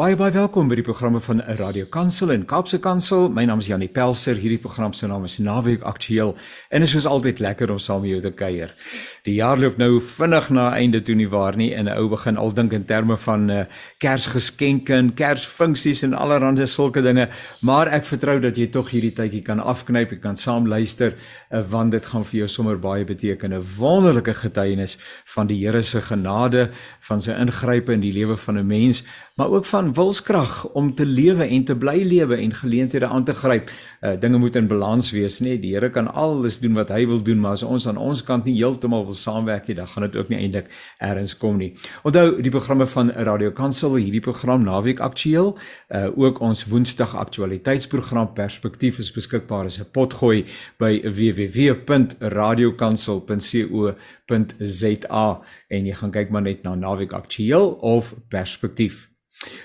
Baie baie welkom by die programme van Radio Kansel en Kaapse Kansel. My naam is Janie Pelser. Hierdie program se naam is Naweek Aktueel en dit is soos altyd lekker om saam met jou te kuier. Die jaar loop nou vinnig na einde toe nie waar nie en 'n ou begin al dink in terme van uh, Kersgeskenke en Kersfunksies en allerlei sulke dinge, maar ek vertrou dat jy tog hierdie tydjie kan afknyp, jy kan saam luister uh, want dit gaan vir jou sommer baie beteken 'n wonderlike getuienis van die Here se genade, van sy ingrype in die lewe van 'n mens, maar ook van van wilskrag om te lewe en te bly lewe en geleenthede aan te gryp. Uh dinge moet in balans wees, nê? Nee, die Here kan alles doen wat hy wil doen, maar as ons aan ons kant nie heeltemal wil saamwerk nie, dan gaan dit ook nie eintlik eers kom nie. Onthou die programme van Radio Kansel, hierdie program Naweek Aktueel, uh ook ons Woensdag Aktualiteitsprogram Perspektief is beskikbaar as 'n potgooi by www.radiokansel.co.za en jy gaan kyk maar net na Naweek Aktueel of Perspektief.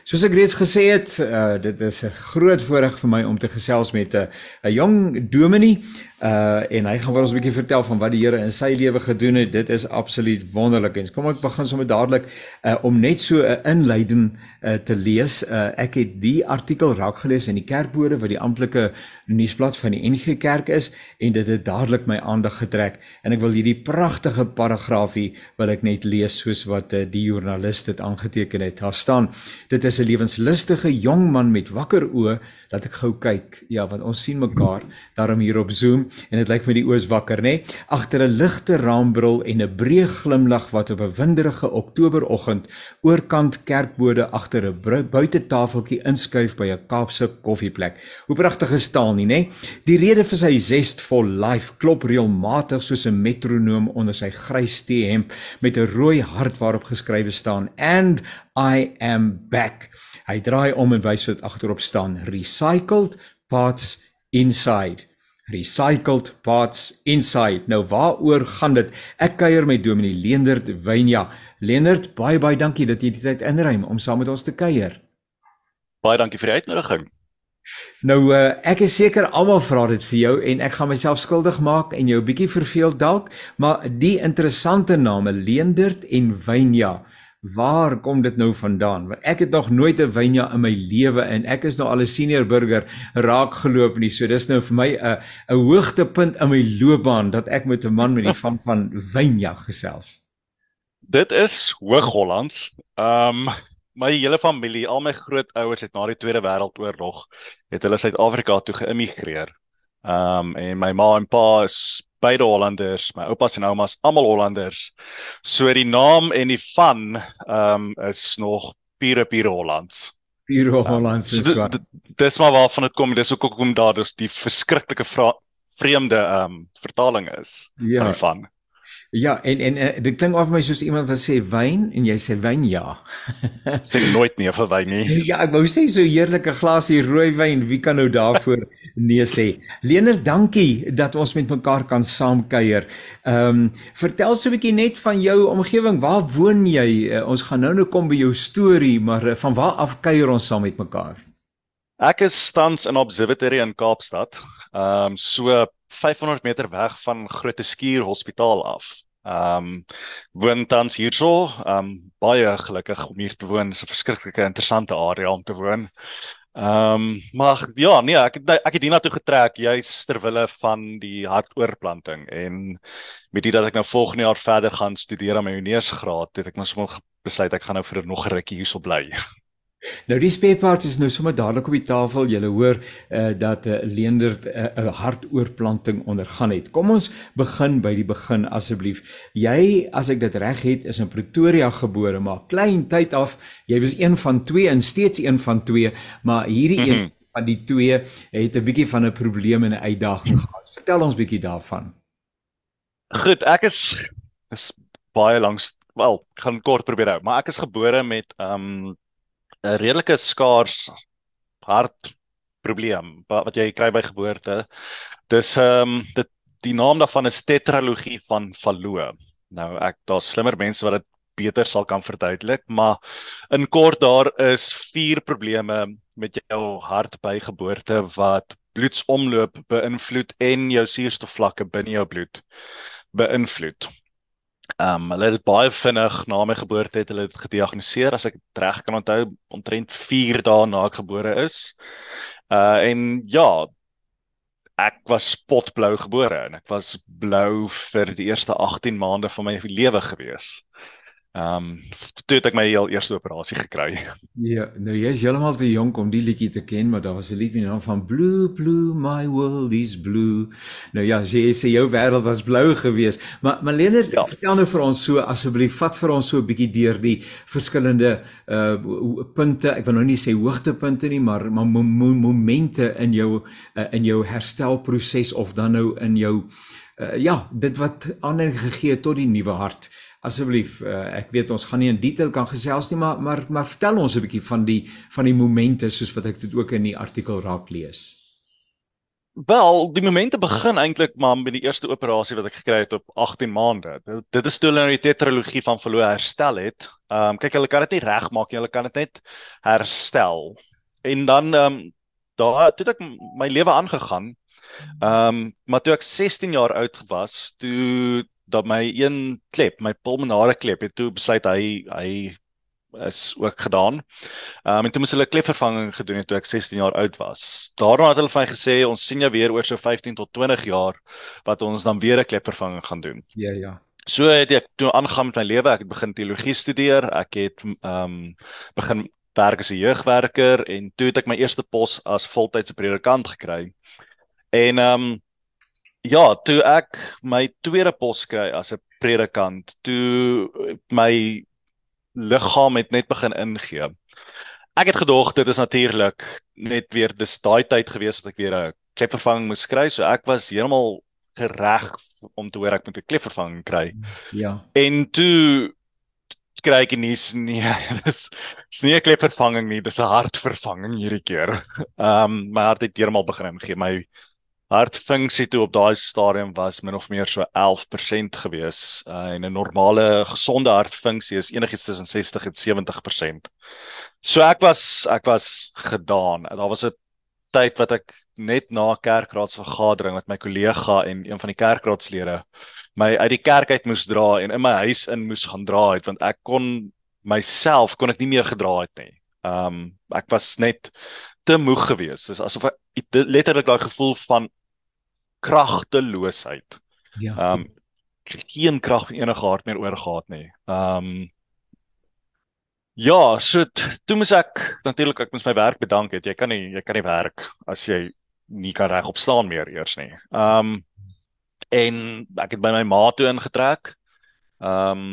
Soos ek reeds gesê het, uh, dit is 'n groot voorreg vir my om te gesels met 'n 'n jong dominee Uh en hy gaan vir ons 'n bietjie vertel van wat die Here in sy lewe gedoen het. Dit is absoluut wonderlik. En kom ek begin sommer dadelik uh om net so 'n inleiding uh te lees. Uh ek het die artikel raak gelees in die Kerkbode wat die amptelike nuusblad van die NG Kerk is en dit het dadelik my aandag getrek en ek wil hierdie pragtige paragraafie wil ek net lees soos wat uh, die joernalis dit aangeteken het. Daar staan: Dit is 'n lewenslustige jong man met wakker oë dat ek gou kyk. Ja, want ons sien mekaar daarom hier op Zoom en dit lyk vir die oos wakker, nê? Agter 'n ligte raambril en 'n breë glimlag wat op 'n winderige Oktoberoggend oorkant kerkbode agter 'n buitetafeltjie inskuif by 'n Kaapse koffieplek. Hoe pragtig is taal nie, nê? Die rede vir sy zestvol life klop reëlmatig soos 'n metronoom onder sy grys T-hemp met 'n rooi hart waarop geskrywe staan and I am back. Hy draai om en wys wat agterop staan: recycled parts inside. Recycled parts inside. Nou waaroor gaan dit? Ek kuier met Dominee Leendert Wynja. Leendert, baie baie dankie dat jy die tyd inruim om saam met ons te kuier. Baie dankie vir die uitnodiging. Nou uh, ek is seker almal vra dit vir jou en ek gaan myself skuldig maak en jou bietjie verveel dalk, maar die interessante name Leendert en Wynja. Waar kom dit nou vandaan? Want ek het nog nooit 'n wynja in my lewe en ek is nou al 'n senior burger raak geloop nie. So dis nou vir my 'n 'n hoogtepunt in my loopbaan dat ek met 'n man met die van van wynja gesels. Dit is Hoog-Hollands. Ehm um, my hele familie, al my grootouers het na die Tweede Wêreldoorlog het hulle Suid-Afrika toe geïmigreer. Ehm um, en my ma en pa is beide Hollanders, my oupas en oumas almal Hollanders. So die naam en die van ehm um, is nog pure pure Hollands. Pure Hollands is um, so. Dis maar waarvan dit kom, dis hoekom daar dus die verskriklike vreemde ehm um, vertaling is ja. van die van. Ja, en en uh, dit klink of my soos iemand wat sê wyn en jy sê wyn ja. sê nooit meer vir wyn nie. Ja, ek wou sê so heerlike glasie rooi wyn, wie kan nou daarvoor nee sê? Lener, dankie dat ons met mekaar kan saamkuier. Ehm um, vertel so 'n bietjie net van jou omgewing. Waar woon jy? Uh, ons gaan nou nou kom by jou storie, maar uh, van waar af kuier ons saam met mekaar? Ek is tans in Observatory in Kaapstad. Ehm um, so 500 meter weg van Grote Skuur Hospitaal af. Ehm um, woon tans hierso, ehm um, baie gelukkig om hier te woon. Dit is 'n verskriklike interessante area om te woon. Ehm um, maar ja, nee, ek ek het hiernatoe getrek juis ter wille van die hartoorplanting en met dit dat ek nou volgende jaar verder gaan studeer aan my honeursgraad, het ek nou sommer besluit ek gaan nou vir nog 'n rukkie hierso bly. Nou die spare parts is nou sommer dadelik op die tafel. Jy hoor uh, dat 'n uh, leender eh, 'n uh, hartoorplanting ondergaan het. Kom ons begin by die begin asseblief. Jy, as ek dit reg het, is in Pretoria gebore, maar klein tyd af, jy was een van twee en steeds een van twee, maar hierdie mm -hmm. een mhm. van die twee het 'n bietjie van 'n probleem en 'n uitdaging gehad. Vertel ons bietjie daarvan. Goed, ek is is baie lank, wel, gaan kort probeer hou, maar ek is gebore met ehm um, 'n redelike skaars hart probleem wat jy kry by geboorte. Dis ehm um, dit die naam daarvan is tetralogie van Fallot. Nou ek daar's slimmer mense wat dit beter sal kan verduidelik, maar in kort daar is vier probleme met jou hart by geboorte wat bloedsomloop beïnvloed en jou suurstofvlakke binne jou bloed beïnvloed. Ehm um, hulle het baie vinnig na my geboorte het hulle dit gediagnoseer as ek reg kan onthou omtrent 4 dae na ek gebore is. Uh en ja, ek was spotblou gebore en ek was blou vir die eerste 18 maande van my lewe gewees. Ehm um, toe het ek my heel eerste operasie gekry. Ja, nou jy is heeltemal te jonk om die liedjie te ken, maar daar was 'n lied met die naam van Blue Blue My World is Blue. Nou ja, jy sê jou wêreld was blou geweest, maar Malene, ja. vertel nou vir ons so asseblief, vat vir ons so 'n bietjie deur die verskillende uh punte. Ek wil nou nie sê hoogtepunte nie, maar maar mo mo momente in jou uh, in jou herstelproses of dan nou in jou uh, ja, dit wat aanleiding gegee het tot die nuwe hart asseblief uh, ek weet ons gaan nie in detail kan gesels nie maar maar maar vertel ons 'n bietjie van die van die momente soos wat ek dit ook in die artikel raak lees. Wel, die momente begin eintlik maar met die eerste operasie wat ek gekry het op 18 maande. Dit, dit is toe hulle die tetralogie van verloor herstel het. Ehm um, kyk hulle kan dit nie regmaak nie, hulle kan dit net herstel. En dan ehm um, daar toe ek my lewe aangegaan. Ehm um, maar toe ek 16 jaar oud was, toe dat my een klep, my pulmonale klep, het toe besluit hy hy is ook gedaan. Ehm um, en toe moes hulle klepvervanging gedoen het toe ek 16 jaar oud was. Daarna het hulle vir my gesê ons sien jou weer oor so 15 tot 20 jaar wat ons dan weer 'n klepvervanging gaan doen. Ja ja. So het ek toe aangegaan met my lewe. Ek het begin teologie studeer. Ek het ehm um, begin werk as 'n jeugwerker en toe het ek my eerste pos as voltydse predikant gekry. En ehm um, Ja, toe ek my tweede pos kry as 'n predikant, toe my liggaam het net begin ingee. Ek het gedog dit is natuurlik net weer dis daai tyd gewees wat ek weer 'n klepvervanging moes kry, so ek was heeltemal gereg om te hoor ek moet 'n klepvervanging kry. Ja. En toe kry ek nie nee, dis dis nie 'n klepvervanging nie, dis 'n hartvervanging hierdie keer. Ehm um, my hart het heeltemal begin ingee. My hartfunksie toe op daai stadium was min of meer so 11% gewees uh, en 'n normale gesonde hartfunksie is enigiets tussen 60 en 70%. So ek was ek was gedaan. Daar was 'n tyd wat ek net na kerkraadsvergadering met my kollega en een van die kerkraadslede my uit die kerk uit moes dra en in my huis in moes gaan dra het want ek kon myself kon ek nie meer gedra het nie. Um ek was net te moeg geweest. Dis asof ek letterlik daai gevoel van kragteloosheid. Ja. Ehm um, geen krag enige hart meer oor gehad nie. Ehm um, Ja, so toe moes ek natuurlik ek moes my werk bedank het. Jy kan nie jy kan nie werk as jy nie kan regop staan meer eers nie. Ehm um, en ek het by my ma toe ingetrek. Ehm um,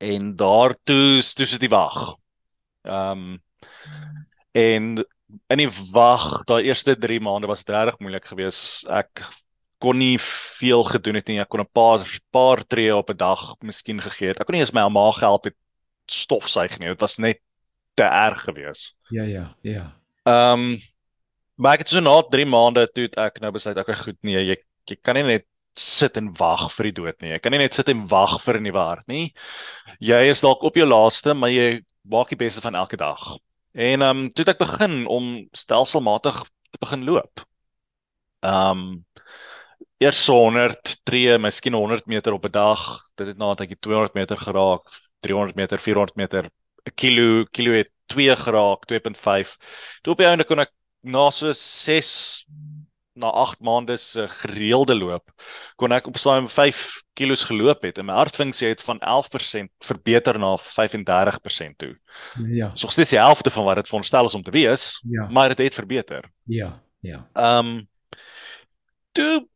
en daar toe toe sit die wag. Ehm um, en in die wag, daai eerste 3 maande was dit regtig moeilik geweest. Ek kon nie veel gedoen het nie. Ek kon 'n paar paar tree op 'n dag miskien gegee het. Ek kon nie eens my ma gehelp het stofsuig nie. Dit was net te erg geweest. Ja, ja, ja. Ehm um, maar ek het so na 3 maande toe ek nou besluit ek okay, goed nee, jy jy kan nie net sit en wag vir die dood nie. Jy kan nie net sit en wag vir 'n nuwe hart nie. Jy is dalk op jou laaste, maar jy maak die beste van elke dag. En ehm um, toe het ek begin om stelselmatig te begin loop. Ehm um, eers 100 tree, miskien 100 meter op 'n dag. Dit het nadat ek 200 meter geraak, 300 meter, 400 meter, 'n kilo, kilo het 2 geraak, 2.5. Toe op die einde kon ek na so 6 na 8 maande se gereelde loop kon ek op saam 5 kg geloop het en my hartfunksie het van 11% verbeter na 35% toe. Ja. So steeds die helfte van wat dit veronderstel is om te wees, ja. maar dit het, het verbeter. Ja, ja. Ehm um, toe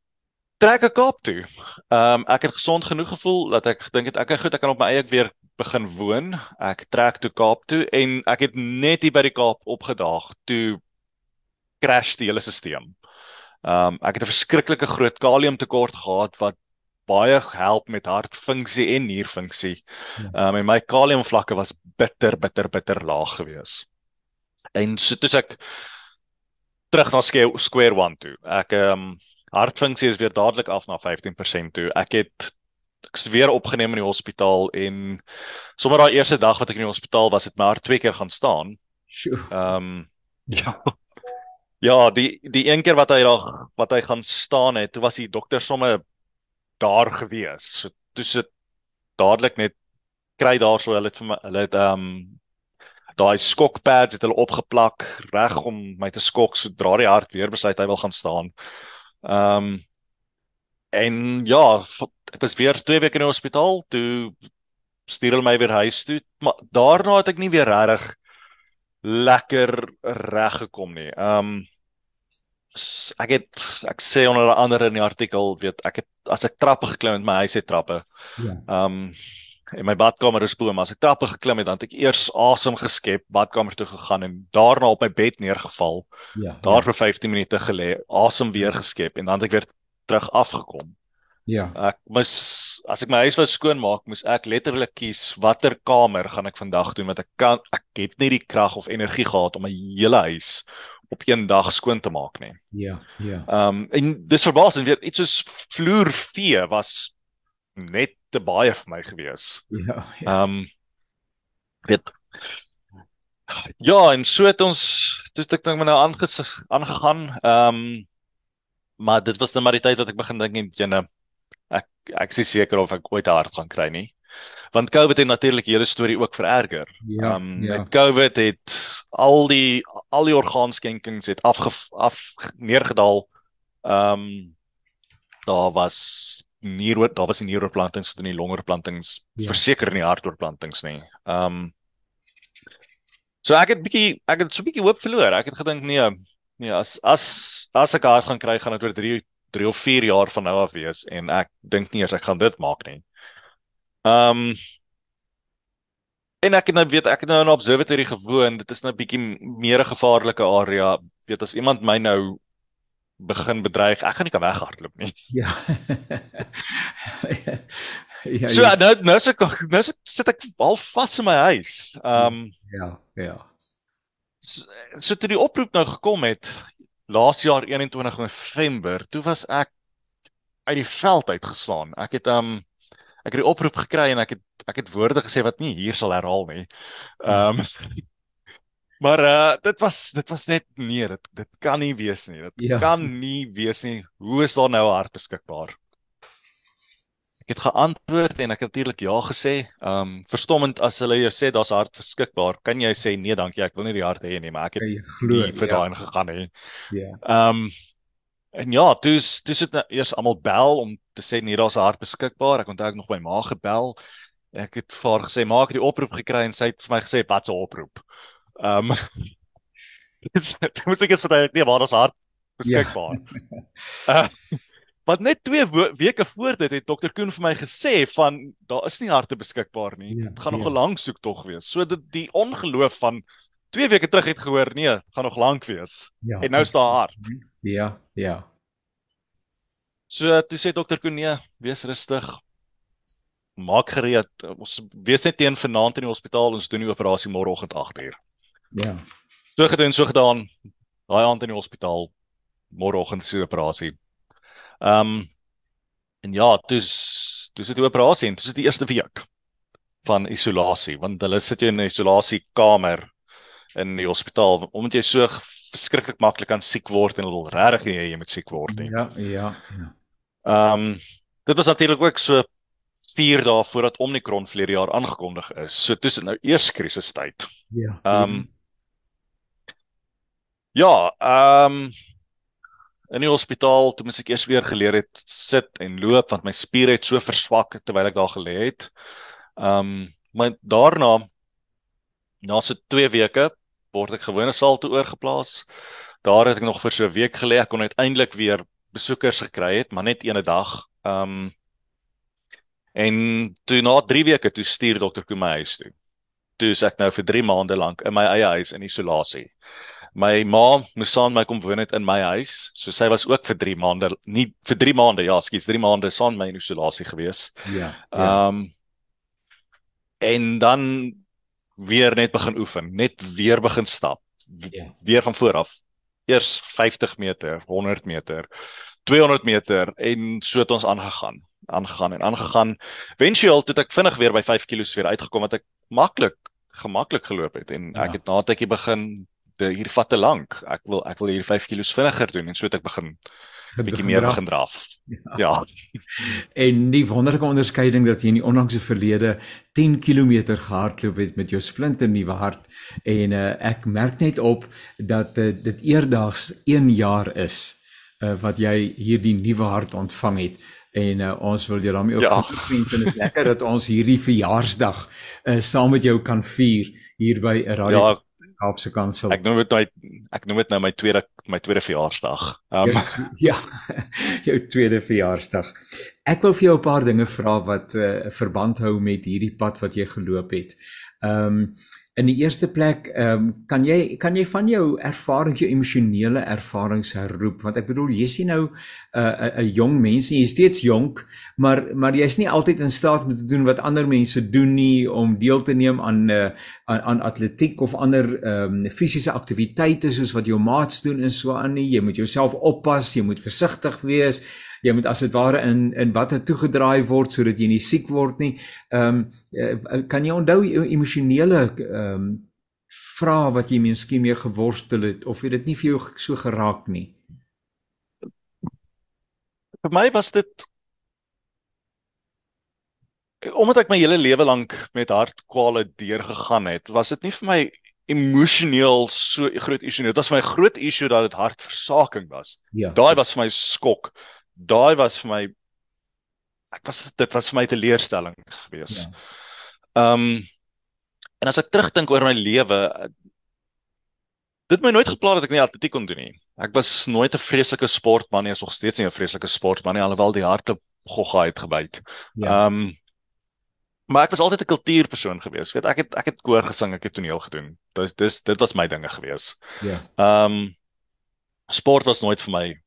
trek ek op toe. Ehm um, ek het gesond genoeg gevoel dat ek gedink het ek is goed, ek kan op my eie weer begin woon. Ek trek toe Kaap toe en ek het net hier by die Kaap opgedaag toe crash die hele stelsel. Ehm um, ek het 'n verskriklike groot kaliumtekort gehad wat baie help met hartfunksie en nierfunksie. Ja. Ehm um, en my kaliumvlakke was bitter bitter bitter laag gewees. En so toe ek terug na square one toe. Ek ehm um, hartfunksie is weer dadelik af na 15% toe. Ek het ek's weer opgeneem in die hospitaal en sommer daai eerste dag wat ek in die hospitaal was, het my hart twee keer gaan staan. Ehm um, ja. Ja, die die een keer wat hy daar wat hy gaan staan het, toe was die dokter sommer daar gewees. So toe sit dadelik net kry daarso hulle het vir my hulle het ehm um, daai skokpads het hulle opgeplak reg om my te skok sodra die hart weer besluit hy wil gaan staan. Ehm um, en ja, ek was weer 2 weke in die hospitaal toe stuur hulle my weer huis toe, maar daarna het ek nie weer regtig lekker reg gekom nie. Ehm um, ek het ek sê onder andere in die artikel weet ek het as ek trappe geklim het my huis het trappe. Ja. Um, in my badkamer is boom as ek trappe geklim het dan het ek eers asem geskep, badkamer toe gegaan en daarna op my bed neergeval. Ja. Daar ja. vir 15 minute gelê, asem weer geskep en dan het ek weer terug afgekom. Ja. Ek moes as ek my huis wou skoonmaak, moes ek letterlik kies watter kamer gaan ek vandag doen want ek kan ek het nie die krag of energie gehad om my hele huis op een dag skoon te maak nie. Ja, ja. Ehm um, en dis verbaasend weet iets soos vloervee was net te baie vir my gewees. Ja. ja. Ehm ja. um, weet Ja, en so het ons toe ek dink my nou aangegaan. Ehm um, maar dit was net maar die tyd wat ek begin dink en jene ek ek is seker of ek ooit 'n hart gaan kry nie want COVID het natuurlik hierdie storie ook vererger. Ja, um ja. met COVID het al die al die orgaanskenkings het afge af neergedaal. Um daar was nier daar was nie nieroorplantings en nie longoorplantings ja. verseker nie hartoorplantings nie. Um So ek het bietjie ek het so bietjie hoop verloor. Ek het gedink nee, nee as as as ek hart gaan kry gaan dit oor 3 3 of 4 jaar van nou af wees en ek dink nie eers ek gaan dit maak nie. Ehm um, en ek het nou weet ek het nou in 'n observatory gewoon. Dit is nou 'n bietjie meer 'n gevaarlike area. Weet as iemand my nou begin bedreig, ek gaan nie kan weghardloop nie. Ja. ja. So ja. nou nou sit ek nou sit ek al vas in my huis. Ehm um, ja, ja. So, so toe die oproep nou gekom het laas jaar 21 November, toe was ek uit die veld uitgeslaan. Ek het ehm um, ek het die oproep gekry en ek het ek het woorde gesê wat nie hier sal herhaal nie. Ehm um, Maar uh dit was dit was net nee, dit dit kan nie wees nie. Dit ja. kan nie wees nie. Hoe is daar nou 'n hart beskikbaar? Ek het geantwoord en ek het natuurlik ja gesê. Ehm um, verstommend as hulle jou sê daar's hart beskikbaar, kan jy sê nee, dankie, ek wil nie die hart hê nie, maar ek het glo vir ja. daai gegaan hè. Ja. Ehm um, En ja, dis dis het nou eers almal bel om te sê nee, daar's 'n hart beskikbaar. Ek onthou ek nog by ma gebel. Ek het vir haar gesê maak die oproep gekry en sy het vir my gesê wat 'n oproep. Ehm um, Dis moet ek eens vertel nee, waar daar's hart beskikbaar. Ja. uh, maar net 2 weke voor dit het dokter Koen vir my gesê van daar is nie harte beskikbaar nie. Ja, dit gaan ja. nog 'n lang soek tog wees. So dit die ongeloof van 2 weke terug het gehoor, nee, gaan nog lank wees. Ja, en nou is daar hart. Ja, ja. So toe sê dokter Koenie, wees rustig. Maak gereed. Ons wees net teen vanaand in die hospitaal ons doen die operasie môreoggend 8uur. Ja. So gedoen, so gedaan. Daai aand in die hospitaal môreoggend se operasie. Ehm um, en ja, dis dis die operasie en dis die eerste week van isolasie want hulle sit jou in 'n isolasiekamer in die hospitaal omdat jy so verskriklik maklik aan siek word en wil regtig nie jy moet siek word nie. Ja, ja, ja. Ehm um, dit was natuurlik ook so 4 dae voordat Omicron vlere jaar aangekondig is. So tussen nou eers krisistyd. Ja. Ehm um, Ja, ehm um, in die hospitaal toe moet ek eers weer geleer het sit en loop want my spiere het so verswak terwyl ek daar gelê het. Ehm um, maar daarna na so 2 weke word ek gewone saal toe oorgeplaas. Daar het ek nog vir so 'n week gelê. Ek kon uiteindelik weer besoekers gekry het, maar net een dag. Ehm um, en toe na 3 weke toe stuur dokter Koen my huis toe. Toe is ek nou vir 3 maande lank in my eie huis in isolasie. My ma moes saam met my kom woon het in my huis. So sy was ook vir 3 maande, nie vir 3 maande, ja, skus, 3 maande saam met my in isolasie gewees. Ja. ja. Ehm ja. um, en dan weer net begin oefen, net weer begin stap. Ja. Weer van voor af. Eers 50 meter, 100 meter, 200 meter en so het ons aangegaan, aangegaan en aangegaan. Eventueel het ek vinnig weer by 5 kg weer uitgekom wat ek maklik gemaklik geloop het en ja. ek het na 'n tydjie begin hier vat te lank. Ek wil ek wil hier 5 kg vinniger doen en so het ek begin bietjie meer begin draf. Ja. ja. En die wonderlike onderskeiding dat jy in die onlangse verlede 10 km gehardloop het met jou splinte nuwe hart en uh, ek merk net op dat uh, dit eerdags 1 jaar is uh, wat jy hierdie nuwe hart ontvang het en uh, ons wil jou daarmee ook ja. wens en dit is lekker dat ons hierdie verjaarsdag uh, saam met jou kan vier hier by 'n radio ja. Kaapse Kansel. Ek noem dit nou ek noem dit nou my tweede my tweede verjaarsdag. Um, ja, jou tweede verjaarsdag. Ek wil vir jou 'n paar dinge vra wat 'n uh, verband hou met hierdie pad wat jy geloop het. Ehm um, In die eerste plek, ehm um, kan jy kan jy van jou ervarings, jou emosionele ervarings herroep want ek bedoel jy's nie nou 'n uh, 'n jong mens jy's steeds jonk, maar maar jy's nie altyd in staat om te doen wat ander mense doen nie om deel te neem aan uh, aan, aan atletiek of ander ehm um, fisiese aktiwiteite soos wat jou maats doen en so aan nie. Jy moet jouself oppas, jy moet versigtig wees jy moet as dit ware in in watter toegedraai word sodat jy nie siek word nie. Ehm um, kan jy onthou jou emosionele ehm um, vrae wat jy miskien mee geworstel het of het dit nie vir jou so geraak nie? Vir my was dit omdat ek my hele lewe lank met hartkwale deurgegaan het, was dit nie vir my emosioneel so groot issue nie. Dit was my groot issue dat dit hartversaking was. Ja. Daai was vir my skok daai was vir my ek was dit was vir my 'n teleurstelling gewees. Ja. Ehm ja. um, en as ek terugdink oor my lewe dit my nooit geplan dat ek nie atletiek kon doen nie. Ek was nooit 'n vreeslike sportman nie, is nog steeds nie 'n vreeslike sportman nie alhoewel die harte gogga het gebyt. Ja. Ehm ja. um, maar ek was altyd 'n kultuurpersoon gewees. Weet ek het ek het koor gesing, ek het toneel gedoen. Dis dis dit was my dinge gewees. Ja. Ehm um, sport was nooit vir my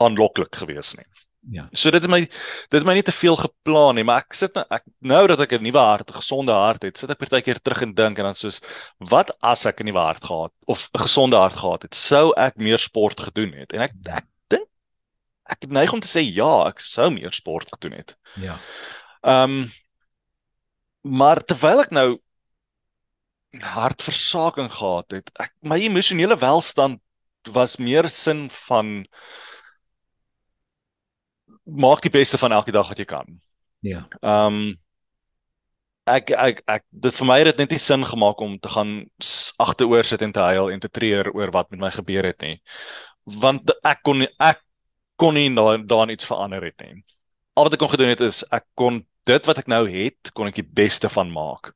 aanloklik gewees nie. Ja. So dit het my dit het my nie te veel geplan nie, maar ek sit nou, ek nou dat ek 'n nuwe hart, 'n gesonde hart het, sit ek partykeer terug en dink en dan soos wat as ek 'n nuwe hart gehad of 'n gesonde hart gehad het, sou ek meer sport gedoen het. En ek ek dink ek neig om te sê ja, ek sou meer sport gedoen het. Ja. Ehm um, maar terwyl ek nou hartversaking gehad het, ek my emosionele welstand was meer sin van maak die beste van elke dag wat jy kan. Ja. Ehm um, ek ek ek dit vir my het dit net nie sin gemaak om te gaan agteroor sit en te huil en te treur oor wat met my gebeur het nie. Want ek kon ek kon nie daar daar iets verander het nie. Al wat ek kon gedoen het is ek kon dit wat ek nou het, kon ek die beste van maak.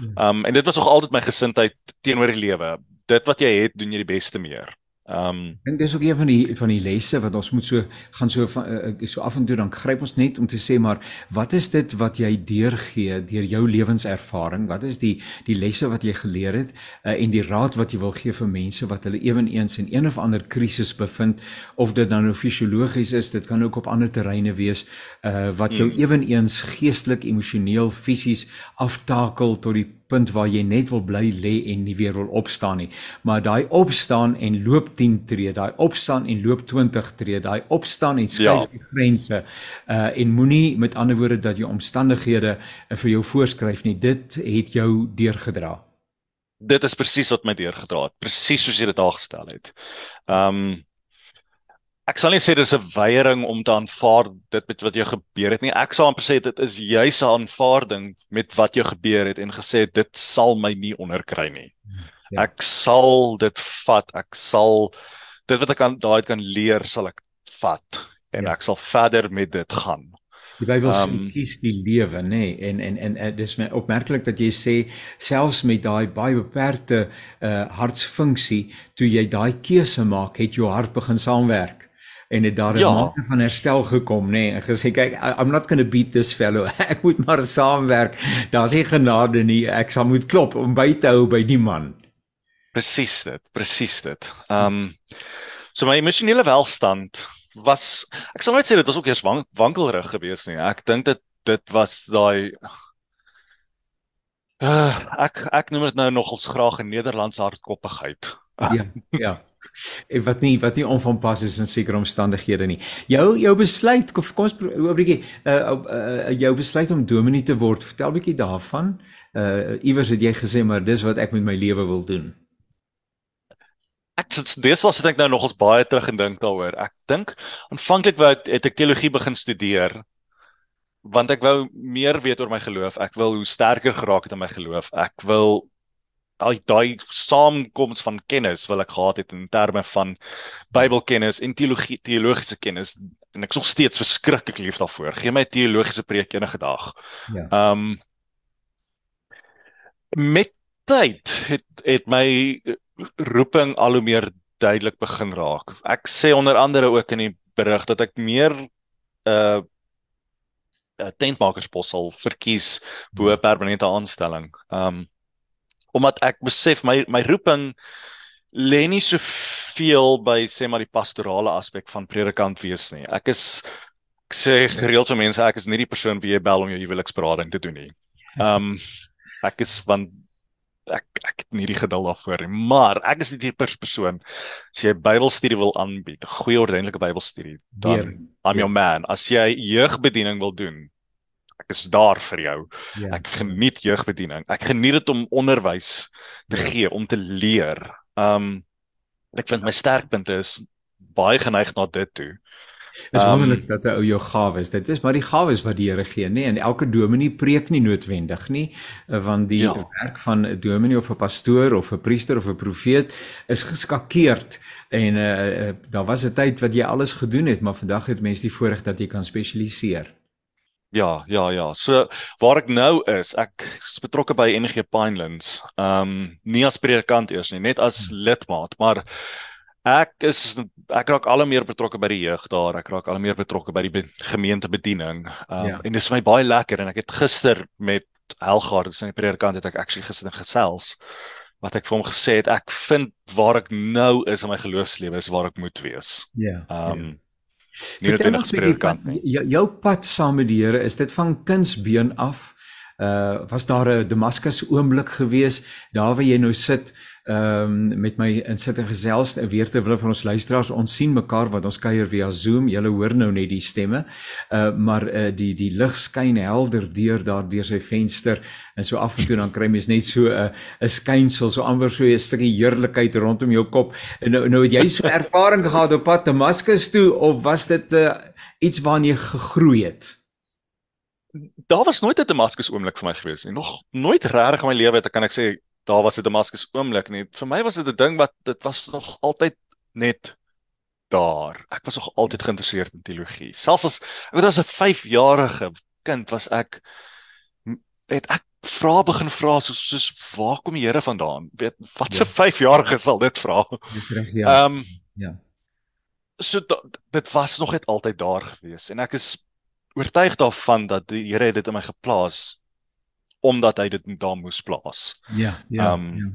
Ja. Ehm um, en dit was nog altyd my gesindheid teenoor die lewe. Dit wat jy het, doen jy die beste meer. Ehm um, dink dis ook een van die van die lesse wat ons moet so gaan so van uh, so af en toe dan gryp ons net om te sê maar wat is dit wat jy deurgee deur jou lewenservaring? Wat is die die lesse wat jy geleer het uh, en die raad wat jy wil gee vir mense wat hulle ewenigs in een of ander krisis bevind of dit dan nou fisiologies is, dit kan ook op ander terreine wees uh, wat jou hmm. ewenigs geestelik, emosioneel, fisies aftakel tot die punt waar jy net wil bly lê en nie weer wil opstaan nie. Maar daai opstaan en loop 10 tree, daai opstaan en loop 20 tree, daai opstaan en skuif ja. die grense uh en moenie met ander woorde dat jou omstandighede uh, vir jou voorskryf nie. Dit het jou deurgedra. Dit is presies wat my deurgedra het, presies soos jy dit daar gestel het. Um ek sal nie sê dis 'n weiering om te aanvaar dit met wat jou gebeur het nie. Ek sal amper sê dit is juis 'n aanvaarding met wat jou gebeur het en gesê dit sal my nie onderkry nie. Ja. Ek sal dit vat. Ek sal dit wat ek aan daai kan leer sal ek vat en ja. ek sal verder met dit gaan. Die Bybel sê um, kies die lewe, nê? Nee, en, en en en dis my opmerklik dat jy sê selfs met daai baie beperkte uh hartsfunksie, toe jy daai keuse maak, het jou hart begin saamwerk en het daar 'n ja. mate van herstel gekom nê? Nee, en gesê kyk I'm not going to beat this fellow. Ek moet maar saamwerk. Daar's nie genade nie. Ek sal moet klop om by te hou by die man. Presies dit presies dit. Um so my emosionele welstand was ek sal nooit sê dit was ook eers wank, wankelrig geweest nie. Ek dink dit dit was daai uh, ek ek noem dit nou nogals graag 'n Nederlandse hardkoppigheid. Ja ja wat nie wat nie onvanpas is in sekere omstandighede nie. Jou jou besluit kom ons 'n bietjie uh, uh, jou besluit om dominee te word. Vertel bietjie daarvan. Uh iewers het jy gesê maar dis wat ek met my lewe wil doen. Ek sit dis was ek nou nog ons baie terug en dink daaroor. Ek dink aanvanklik wou het ek teologie begin studeer want ek wou meer weet oor my geloof. Ek wil hoe sterker geraak het in my geloof. Ek wil al daai saamkoms van kennis wil ek gehad het in terme van Bybelkennis en teologie teologiese kennis en ek is nog steeds verskriklik lief daarvoor. Geen my teologiese preek enige dag. Ja. Ehm um, met tyd het het my roeping al hoe meer duidelik begin raak. Ek sê onder andere ook in die berig dat ek meer uh, 'n tentmakerspos sal verkies bo 'n permanente aanstelling. Ehm um, omdat ek besef my my roeping lê nie soveel by sê maar die pastorale aspek van predikant wees nie. Ek is ek sê gereeld vir mense ek is nie die persoon wie jy bel om jou huweliksberading te doen nie. Um ek is van ek ek het nie die geduld daarvoor nie, maar ek is die persoon as jy Bybelstudie wil aanbied, goeie ordentlike Bybelstudie, dan I'm your man. As jy jeugbediening wil doen, is daar vir jou. Ja. Ek geniet jeugbediening. Ek geniet dit om onderwys te ja. gee, om te leer. Um ek vind my sterkpunte is baie geneig na dit toe. Dis um, wonderlik dat 'n ou jou gawes. Dit is maar die gawes wat die Here gee, nê? En elke dominee preek nie noodwendig nie, eh, want die ja. werk van 'n dominee of 'n pastoor of 'n priester of 'n profeet is geskakeerd en uh, uh, daar was 'n tyd wat jy alles gedoen het, maar vandag het mense die voorreg dat jy kan spesialiseer. Ja, ja, ja. So waar ek nou is, ek is betrokke by NG Pinelands. Ehm um, nie as predikant eers nie, net as hmm. lidmaat, maar ek is ek raak al meer betrokke by die jeug daar. Ek raak al meer betrokke by die be gemeentebediening. Ehm um, ja. en dit is my baie lekker en ek het gister met Helgaard, dis 'n predikant het ek actually gister gesels wat ek vir hom gesê het, ek vind waar ek nou is in my geloofslewe is waar ek moet wees. Ja. Ehm um, ja. Nie net 'n spreekant nie. Jou pad saam met die Here, is dit van kindsbeen af? Uh was daar 'n Damaskus oomblik gewees daar waar jy nou sit? Ehm um, met my in sit en gesels weer terwyl van ons luisteraars ons sien mekaar wat ons kuier via Zoom. Julle hoor nou net die stemme. Uh maar uh die die lig skyn helder deur daar deur sy venster en so af en toe dan kry mens net so 'n uh, 'n skynsel so amper so 'n stukkie heerlikheid rondom jou kop. En nou nou het jy so ervaring gehad op pad Damaskus toe of was dit uh iets waarna jy gegroei het? Daar was nooit 'n Damaskus oomblik vir my gewees nie. Nog nooit reg in my lewe het ek kan ek sê daar was 'n Damaskus oomblik nie. Vir my was dit 'n ding wat dit was nog altyd net daar. Ek was nog altyd geïnteresseerd in teologie. Selfs as ek weet as 'n 5-jarige kind was ek het ek vra begin vra soos soos waar kom die Here vandaan? Weet wat se ja. 5-jarige sal dit vra? Dis reg ja. Ehm um, ja. So dit was nog net altyd daar gewees en ek is oortuig daarvan dat die Here dit in my geplaas omdat hy dit daar moes plaas. Ja, ja. Um, ja.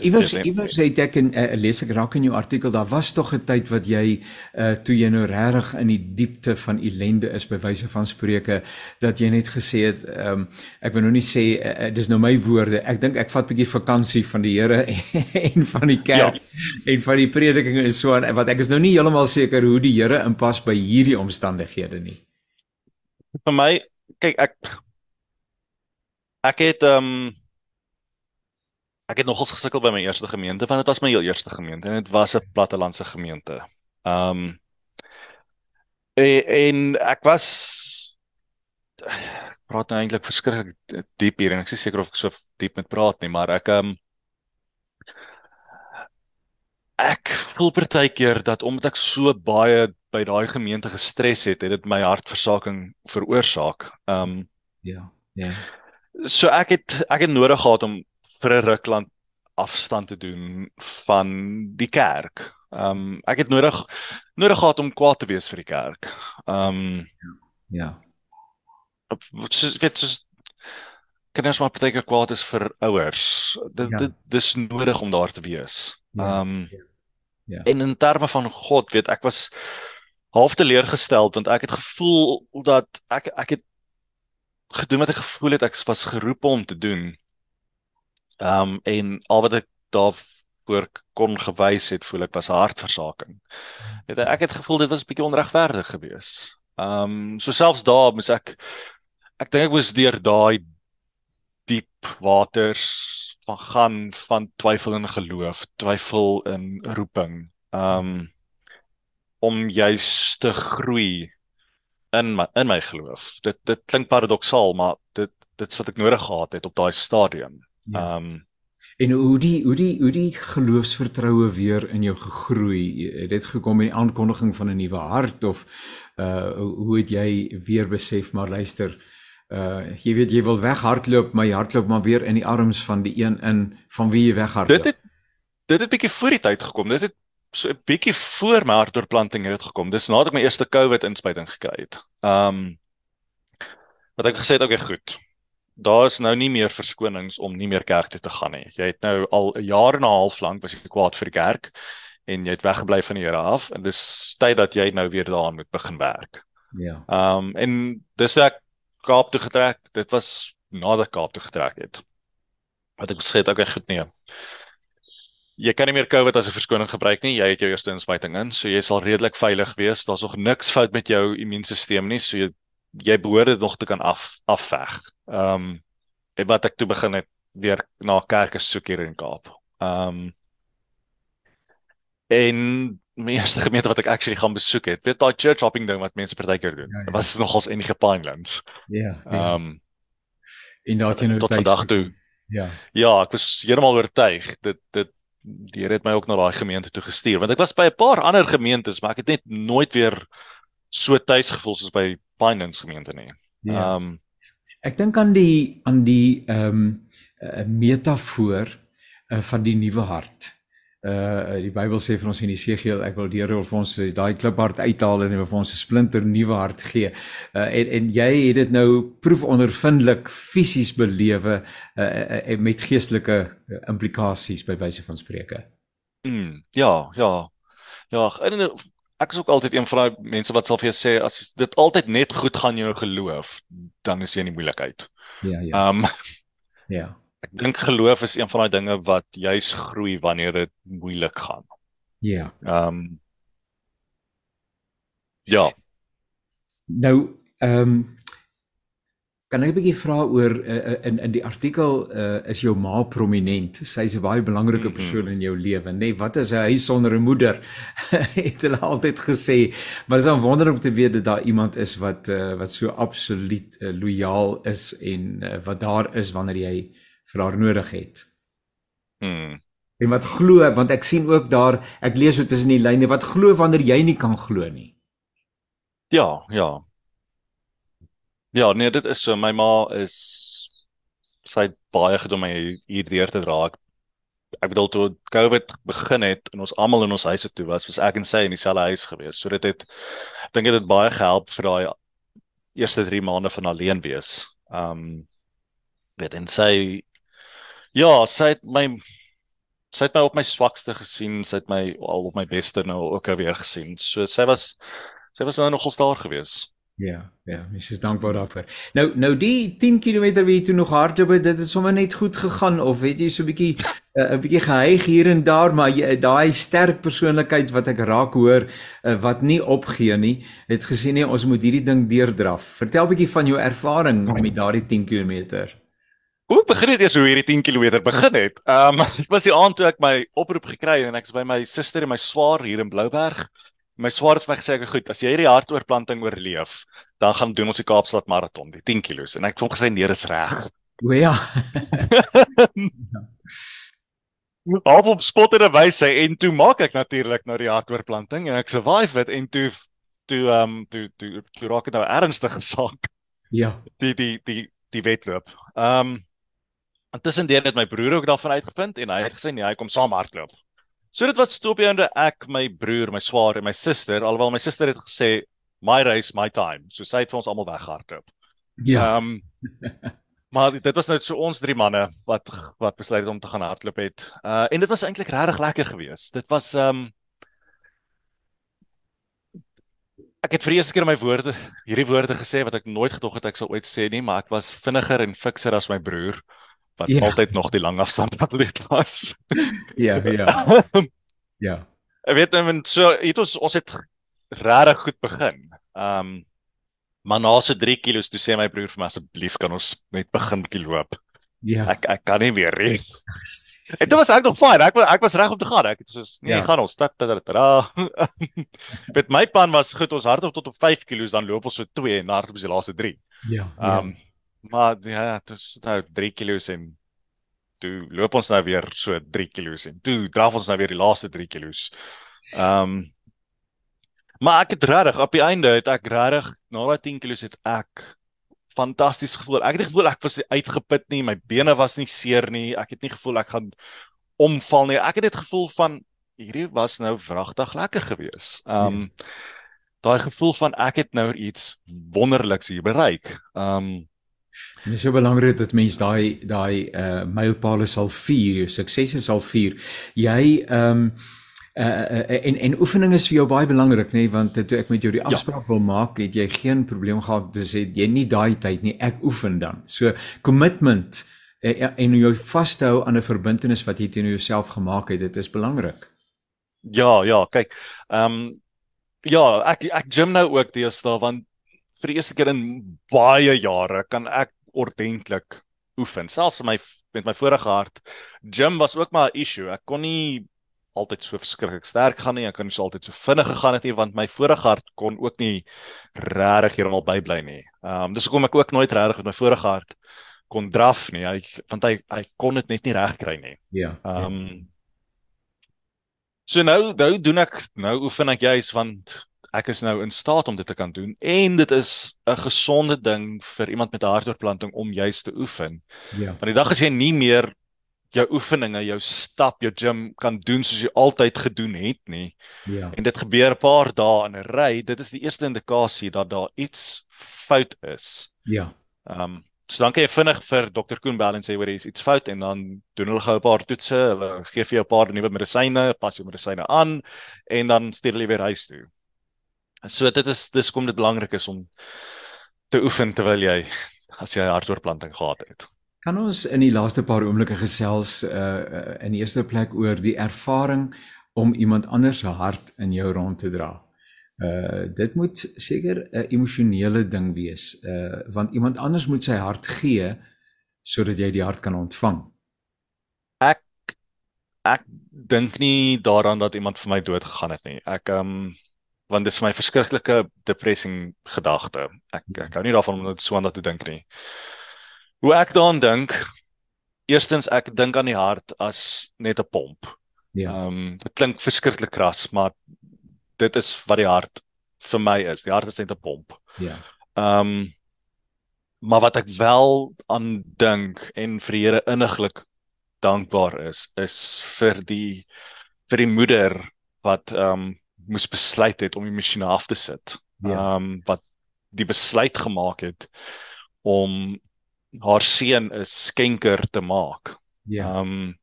Iewers iewers het ek 'n uh, lees ek raak in jou artikel daar was tog 'n tyd wat jy uh, toe jy nou regtig in die diepte van ellende is by wyse van spreuke dat jy net gesê het um, ek wil nou nie sê uh, dis nou my woorde ek dink ek vat 'n bietjie vakansie van die Here en van die kerk ja. en van die prediking en so aan wat ek is nou nie heeltemal seker hoe die Here inpas by hierdie omstandighede nie. Vir my kyk ek Ek het ehm um, ek het nogals gesukkel by my eerste gemeente want dit was my heel eerste gemeente en dit was 'n plattelandse gemeente. Ehm um, en, en ek was ek praat nou eintlik verskriklik diep hier en ek is seker of ek so diep met praat nie, maar ek ehm um, ek voel partykeer dat omdat ek so baie by daai gemeente gestres het, het dit my hartversaking veroorsaak. Ehm um, ja, ja so ek het ek het nodig gehad om vir 'n rukland afstand te doen van die kerk. Ehm um, ek het nodig nodig gehad om kwaad te wees vir die kerk. Ehm um, ja. Wat ja. weet soos kinders maar baie kwaad is vir ouers. Dit ja. dit dis nodig om daar te wees. Ja, ehm um, ja. ja. En in terme van God, weet ek was half teleurgestel want ek het gevoel dat ek ek het gedoen wat ek gevoel het ek was geroep om te doen. Ehm um, en al wat ek daar voor kon gewys het voel ek was hartversaking. Het ek het gevoel dit was 'n bietjie onregverdig geweest. Ehm um, so selfs daar moes ek ek dink ek moes deur daai diep waters van gaan van twyfel en geloof, twyfel in roeping. Ehm um, om juis te groei in my in my geloof. Dit dit klink paradoksaal, maar dit dit's wat ek nodig gehad het op daai stadium. Ja. Ehm ja. um, en hoe die hoe die hoe die geloofsvertroue weer in jou gegroei het dit gekom met die aankondiging van 'n nuwe hart of uh hoe het jy weer besef maar luister uh jy weet jy wil weghardloop maar jy hardloop maar weer in die arms van die een in van wie jy weghardloop dit het dit het bietjie voor die tyd gekom dit het so 'n bietjie voor my hartoortplanting het gekom dis nadat ek my eerste covid inspuiting gekry het um wat ek gesê het okay goed daar is nou nie meer verskonings om nie meer kerk toe te gaan nie. Jy het nou al 'n jaar en 'n half lank was jy kwaad vir die kerk en jy het weggebly van die Here af en dis tyd dat jy nou weer daaraan moet begin werk. Ja. Ehm um, en dis ek Kaap toe getrek. Dit was nadat Kaap toe getrek het. Wat ek gesê het, okay, goed nee. Jy kan nie meer COVID as 'n verskoning gebruik nie. Jy het jou eerste inspuiting in, so jy sal redelik veilig wees. Daar's nog niks fout met jou immuunstelsel nie, so jy jy behoort dit nog te kan af afveg. Ehm um, en wat ek toe begin het weer na kerke soek hier in Kaap. Ehm um, en my eerste gemeente wat ek actually gaan besoek het, weet daai church hopping ding wat mense partykeer doen. Ja, ja. Was nogals enige Pinelands. Ja. Ehm um, in daai teenoor tot vandag toe. Ja. Ja, ek was heeltemal oortuig dit dit die Here het my ook na daai gemeente toe gestuur want ek was by 'n paar ander gemeentes maar ek het net nooit weer so tuis gevoel soos by Pinelands gemeente nie. Ja. Ehm ja. um, ek dink aan die aan die ehm um, metafoor uh, van die nuwe hart uh die Bybel sê vir ons in Jesegiel ek wil die Here vir ons daai kliphart uithaal en vir ons 'n splinter nuwe hart gee. Uh en en jy het dit nou proefondervindelik fisies belewe uh, uh met geestelike implikasies by wyse van spreuke. Mm, ja, ja. Ja, en ek is ook altyd een van daai mense wat sal vir jou sê as dit altyd net goed gaan jou geloof, dan is jy in die moeilikheid. Ja, ja. Um ja. Ek dink geloof is een van daai dinge wat juis groei wanneer dit moeilik gaan. Ja. Ehm um, Ja. Nou, ehm um, kan ek 'n bietjie vra oor uh, in in die artikel uh, is jou ma prominent. Sy's 'n baie belangrike mhm. persoon in jou lewe, nê? Nee, wat is 'n huis sonder 'n moeder? het hulle altyd gesê. Maar dit is wonderlik om te weet dat daar iemand is wat uh, wat so absoluut uh, lojaal is en uh, wat daar is wanneer jy vir haar nodig het. Mm. En wat glo want ek sien ook daar ek lees dit tussen die lyne wat glo wanneer jy nie kan glo nie. Ja, ja. Ja, nee, dit is so my ma is sy het baie gedoen my hier deur te dra. Ek, ek bedoel toe COVID begin het en ons almal in ons huise toe was, was ek en sy in dieselfde huis gewees. So dit het ek dink dit het baie gehelp vir daai eerste 3 maande van alleen wees. Um weet en sy Ja, sy het my sy het my op my swakste gesien, sy het my al op my beste nou ook weer gesien. So sy was sy was nou nogals daar gewees. Ja, ja, mens is dankbaar daarvoor. Nou nou die 10 km wie toe nog hardloop het, dit het sommer net goed gegaan of het jy so 'n bietjie eh, 'n uh, bietjie gehyg hier en daar, maar jy daai sterk persoonlikheid wat ek raak hoor uh, wat nie opgee nie, het gesien nee, ons moet hierdie ding deurdraf. Vertel 'n bietjie van jou ervaring met daardie 10 km. Hoe begin dit eers hoe hierdie 10 km begin het? Ehm um, dit was die aand toe ek my oproep gekry het en ek was by my suster en my swaar hier in Blouberg. My swaar het vir my gesê ek goed, as jy hierdie hartoortplanting oorleef, dan gaan doen ons die Kaapstad maraton, die 10 km en ek het hom gesê nee, dis reg. O ja. Op op spotter wyse en toe maak ek natuurlik nou die hartoortplanting en ek survive dit en toe toe ehm um, toe toe toe raak dit nou ernstige saak. Ja. Die die die die wedloop. Ehm um, Intussen het my broer ook daarvan uitgevind en hy het gesê nee, hy kom saam hardloop. So dit wat stop hier onder ek, my broer, my swaar en my suster, alhoewel my suster het gesê my race, my time. So sy het vir ons almal weggehardloop. Ja. Ehm um, maar dit was net so ons drie manne wat wat besluit het om te gaan hardloop het. Uh en dit was eintlik regtig lekker geweest. Dit was ehm um, Ek het vir eers keer my woorde, hierdie woorde gesê wat ek nooit gedog het ek sal ooit sê nie, maar ek was vinniger en fikser as my broer wat ja. altyd nog die langafstand atleet was. ja, ja. ja. Ek weet net so het ons ons het regtig goed begin. Ehm um, maar na so 3 kg toe sê my broer vir my asseblief kan ons net begin bietjie loop. Ja. Ek ek kan nie meer nie. En dit was ek nog fyn. Ek ek was reg om te gaan. Ek het soos nee, ja. gaan ons. Dat dat dat. Met my plan was goed ons hardop tot op 5 kg dan loop ons so 2 en hardop is die laaste 3. Ja. Ehm um, ja. Maar ja, dit is nou 3 kg en toe loop ons nou weer so 3 kg en toe draf ons nou weer die laaste 3 kg. Ehm um, maar ek het regtig op die einde het ek regtig na daai 10 kg het ek fantasties gevoel. Ek het nie gevoel ek was uitgeput nie, my bene was nie seer nie. Ek het nie gevoel ek gaan omval nie. Ek het net gevoel van hierdie was nou wragtig lekker gewees. Um ja. daai gevoel van ek het nou iets wonderliks hier bereik. Um Dit is so belangrik dat mens daai daai uh mylpale sal vier, suksese sal vier. Jy um uh, uh, en en oefening is vir jou baie belangrik nê nee, want toe ek met jou die ja. afspraak ja. wil maak het jy geen probleem gehad te sê jy nie daai tyd nie ek oefen dan so commitment uh, en jy vashou aan 'n verbintenis wat jy teenoor jouself gemaak het dit is belangrik ja ja kyk ehm um, ja ek ek gym nou ook deesdae want vir die eerste keer in baie jare kan ek ordentlik oefen selfs my met my vorige hart gym was ook maar 'n issue ek kon nie altyd so verskriklik sterk gaan nie. Ek kan nie so altyd so vinnig gegaan het nie want my vorige hart kon ook nie regtig hieromal bybly nie. Ehm um, dis hoekom ek ook nooit regtig met my vorige hart kon draf nie. Hy want hy hy kon dit net nie reg kry nie. Ja. Ehm um, ja. So nou nou doen ek nou oefen ek juis want ek is nou in staat om dit te kan doen en dit is 'n gesonde ding vir iemand met 'n hartoortplanting om juis te oefen. Ja. Want die dag as jy nie meer jou oefeninge, jou stap, jou gym kan doen soos jy altyd gedoen het nie. Ja. En dit gebeur 'n paar dae in 'n ry, dit is die eerste indikasie dat daar iets fout is. Ja. Ehm um, so dan kan jy vinnig vir Dr. Koen bel en sê hoor hier's iets fout en dan doen hulle gou 'n paar toetse, hulle gee vir jou 'n paar nuwe medisyne, pas jou medisyne aan en dan stuur hulle weer huis toe. So dit is dis kom dit belangrik is om te oefen terwyl jy as jy hartoortplanting gehad het. Kan ons in die laaste paar oomblikke gesels uh in die eerste plek oor die ervaring om iemand anders se hart in jou rond te dra. Uh dit moet seker 'n emosionele ding wees. Uh want iemand anders moet sy hart gee sodat jy die hart kan ontvang. Ek ek dink nie daaraan dat iemand vir my dood gegaan het nie. Ek um want dit is my verskriklike depressing gedagte. Ek ek hou nie daarvan om net so aan dat te dink nie. Hoe ek daaraan dink, eerstens ek dink aan die hart as net 'n pomp. Ja. Ehm um, dit klink verskriklik kras, maar dit is wat die hart vir my is. Die hart is net 'n pomp. Ja. Ehm um, maar wat ek wel aan dink en vir die Here inniglik dankbaar is, is vir die vir die moeder wat ehm um, moes besluit het om die masjien af te sit. Ja. Ehm ja. um, wat die besluit gemaak het om haar seun 'n skenker te maak. Ja. Ehm um,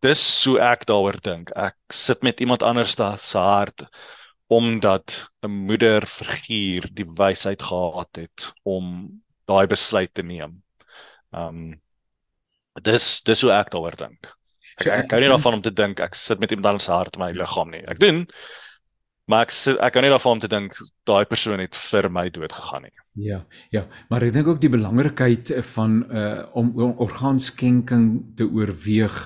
dis so ek daaroor dink. Ek sit met iemand anders se hart omdat 'n moeder figuur die wysheid gehad het om daai besluit te neem. Ehm um, dis dis hoe ek daaroor dink. Ek, so, ek, ek kan nie daarvan om te dink ek sit met iemand anders se hart in my liggaam nie. Ek doen maar ek ek kan nie daarvan om te dink daai persoon het vir my dood gegaan nie. Ja, ja, maar ek dink ook die belangrikheid van uh om, om orgaanskenking te oorweeg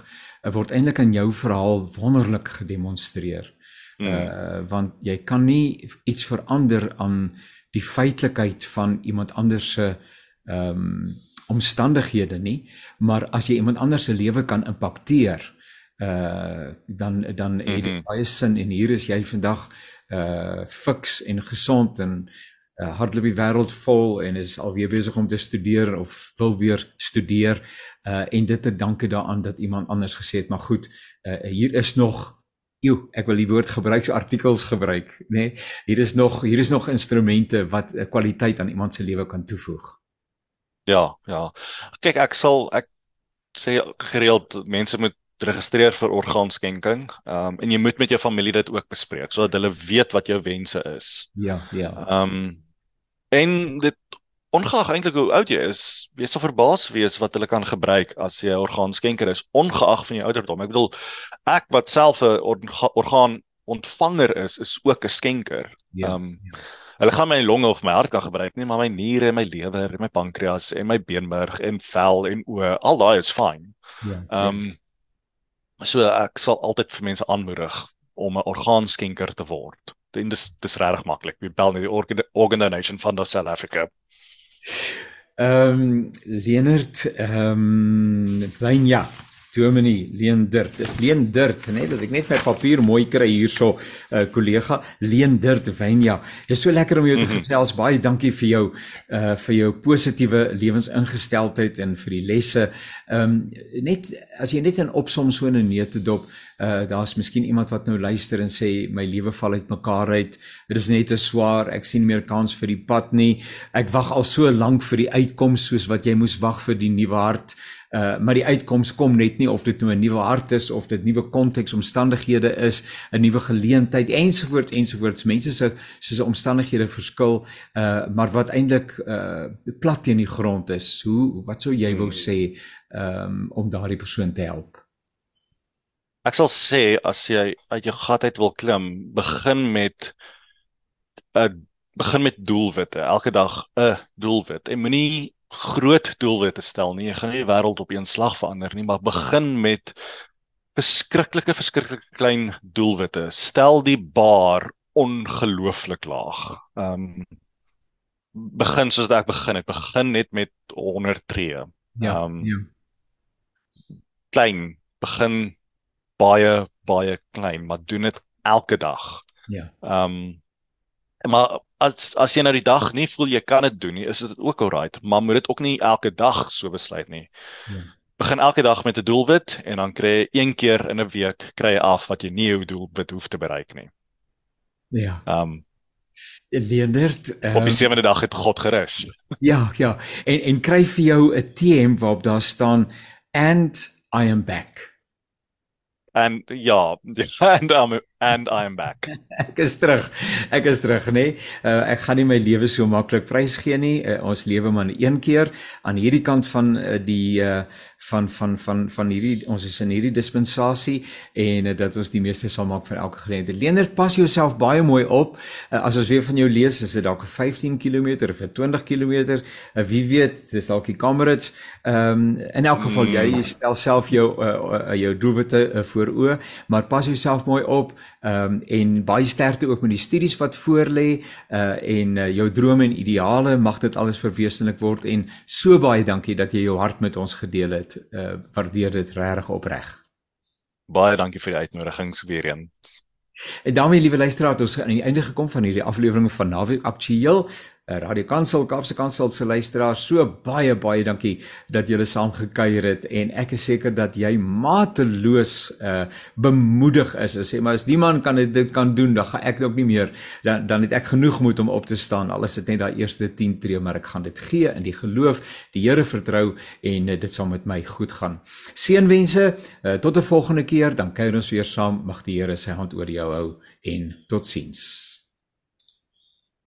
uh, word eintlik in jou verhaal wonderlik gedemonstreer. Uh mm. want jy kan nie iets verander aan die feitelikheid van iemand anders se ehm um, omstandighede nie, maar as jy iemand anders se lewe kan impakteer, uh dan dan het dit mm -hmm. baie sin en hier is jy vandag uh fiks en gesond en uh, hardloop die wêreld vol en is alweer besig om te studeer of wil weer studeer uh en dit te danke daaraan dat iemand anders gesê het maar goed uh hier is nog ew ek wil die woord gebruiksartikels gebruik nê nee? hier is nog hier is nog instrumente wat uh, kwaliteit aan iemand se lewe kan toevoeg ja ja kyk ek sal ek sê gereeld mense moet registreer vir orgaanskenking. Ehm um, en jy moet met jou familie dit ook bespreek sodat hulle weet wat jou wense is. Ja, ja. Ehm um, en dit ongeag eintlik hoe oud jy is, jy sal verbaas wees wat hulle kan gebruik as jy 'n orgaanskenker is, ongeag van jou ouderdom. Ek bedoel, ek wat self 'n orgaan ontvanger is, is ook 'n skenker. Ja, ehm um, ja. hulle gaan my longe of my hart kan gebruik nie, maar my niere en my lewer en my pankreas en my beenmerg en vel en oë, al daai is fyn. Ja. ja. Ehm um, so ek sal altyd vir mense aanmoedig om 'n orgaanskenker te word. Dit is dis regtig maklik. Jy bel net die organ donation fund of South Africa. Ehm um, Leonard ehm um, Wynja Dominee Leendert. Dis Leendert, net dat ek net my papier mooi kry hierso, 'n uh, kollega Leendert Wynja. Dis so lekker om jou te mhm. gesels. Baie dankie vir jou uh vir jou positiewe lewensingesteldheid en vir die lesse. Ehm um, net as jy net in opsom so 'n neete dop, uh daar's miskien iemand wat nou luister en sê my lewe val uitmekaar uit. Dit is net te swaar. Ek sien meer kans vir die pad nie. Ek wag al so lank vir die uitkoms soos wat jy moes wag vir die nuwe hart. Uh maar die uitkoms kom net nie of dit nou 'n nuwe hart is of dit nuwe konteks omstandighede is, 'n nuwe geleentheid ensovoorts ensovoorts. Mense se se omstandighede verskil uh maar wat eintlik uh plat teen die grond is. Hoe wat sou jy wou sê um om daardie persoon te help? Ek sal sê as jy uit jou gat uit wil klim, begin met 'n begin met doelwitte. Elke dag 'n doelwit. En moenie groot doelwitte stel nie. Jy gaan nie die wêreld op een slag verander nie, maar begin met verskriklike verskriklike klein doelwitte. Stel die bar ongelooflik laag. Ehm um, begin soos ek begin het. Begin net met 100 tree. Ja. Um, ja. Klein, begin baie baie klein, maar doen dit elke dag. Ja. Ehm um, maar as as jy nou die dag nie voel jy kan dit doen nie, is dit ook alright, maar moet dit ook nie elke dag so besluit nie. Ja. Begin elke dag met 'n doelwit en dan kry jy een keer in 'n week kry jy af wat jy nie jou doelwit hoef te bereik nie. Ja. Ehm um, Leendert uh, op die sewende dag het God gerus. Ja, ja. En en kry vir jou 'n TM waarop daar staan and I am back. And ja, and um, and I am back. ek is terug. Ek is terug, nê. Nee. Uh, ek gaan nie my lewe so maklik prysgee nie. Uh, ons lewe maar een keer aan hierdie kant van uh, die uh, van van van van hierdie ons is in hierdie dispensasie en uh, dat ons die meeste sal maak vir elke geleentheid. Leender, pas jouself baie mooi op. Uh, as ons weer van jou lees, is dit dalk 15 km of 20 km. Uh, wie weet, dis dalk die Kamerads. Ehm um, in elk geval jy mm. stel self jou uh, uh, jou doelwitte uh, voor oë, maar pas jouself mooi op. Ehm um, en baie sterkte ook met die studies wat voorlê uh en uh, jou drome en ideale mag dit alles verwesenlik word en so baie dankie dat jy jou hart met ons gedeel het. Uh waardeer dit regtig opreg. Baie dankie vir die uitnodigings weer eens. En daarmee liewe luisteraars, ons aan die einde gekom van hierdie aflewering van Naweek Aktueel. Eh, Radio Kansel Kaapse Kansel se luisteraars so baie baie dankie dat julle saam gekuier het en ek is seker dat jy mateloos uh bemoedig is. Ek sê maar as die man kan dit, dit kan doen, dan gaan ek ook nie meer dan dan het ek genoeg moed om op te staan. Al is dit net daai eerste 10 tree, maar ek gaan dit gee in die geloof, die Here vertrou en uh, dit sal met my goed gaan. Seënwense uh, tot 'n volgende keer, dan kuier ons weer saam. Mag die Here sy hand oor jou hou en totsiens.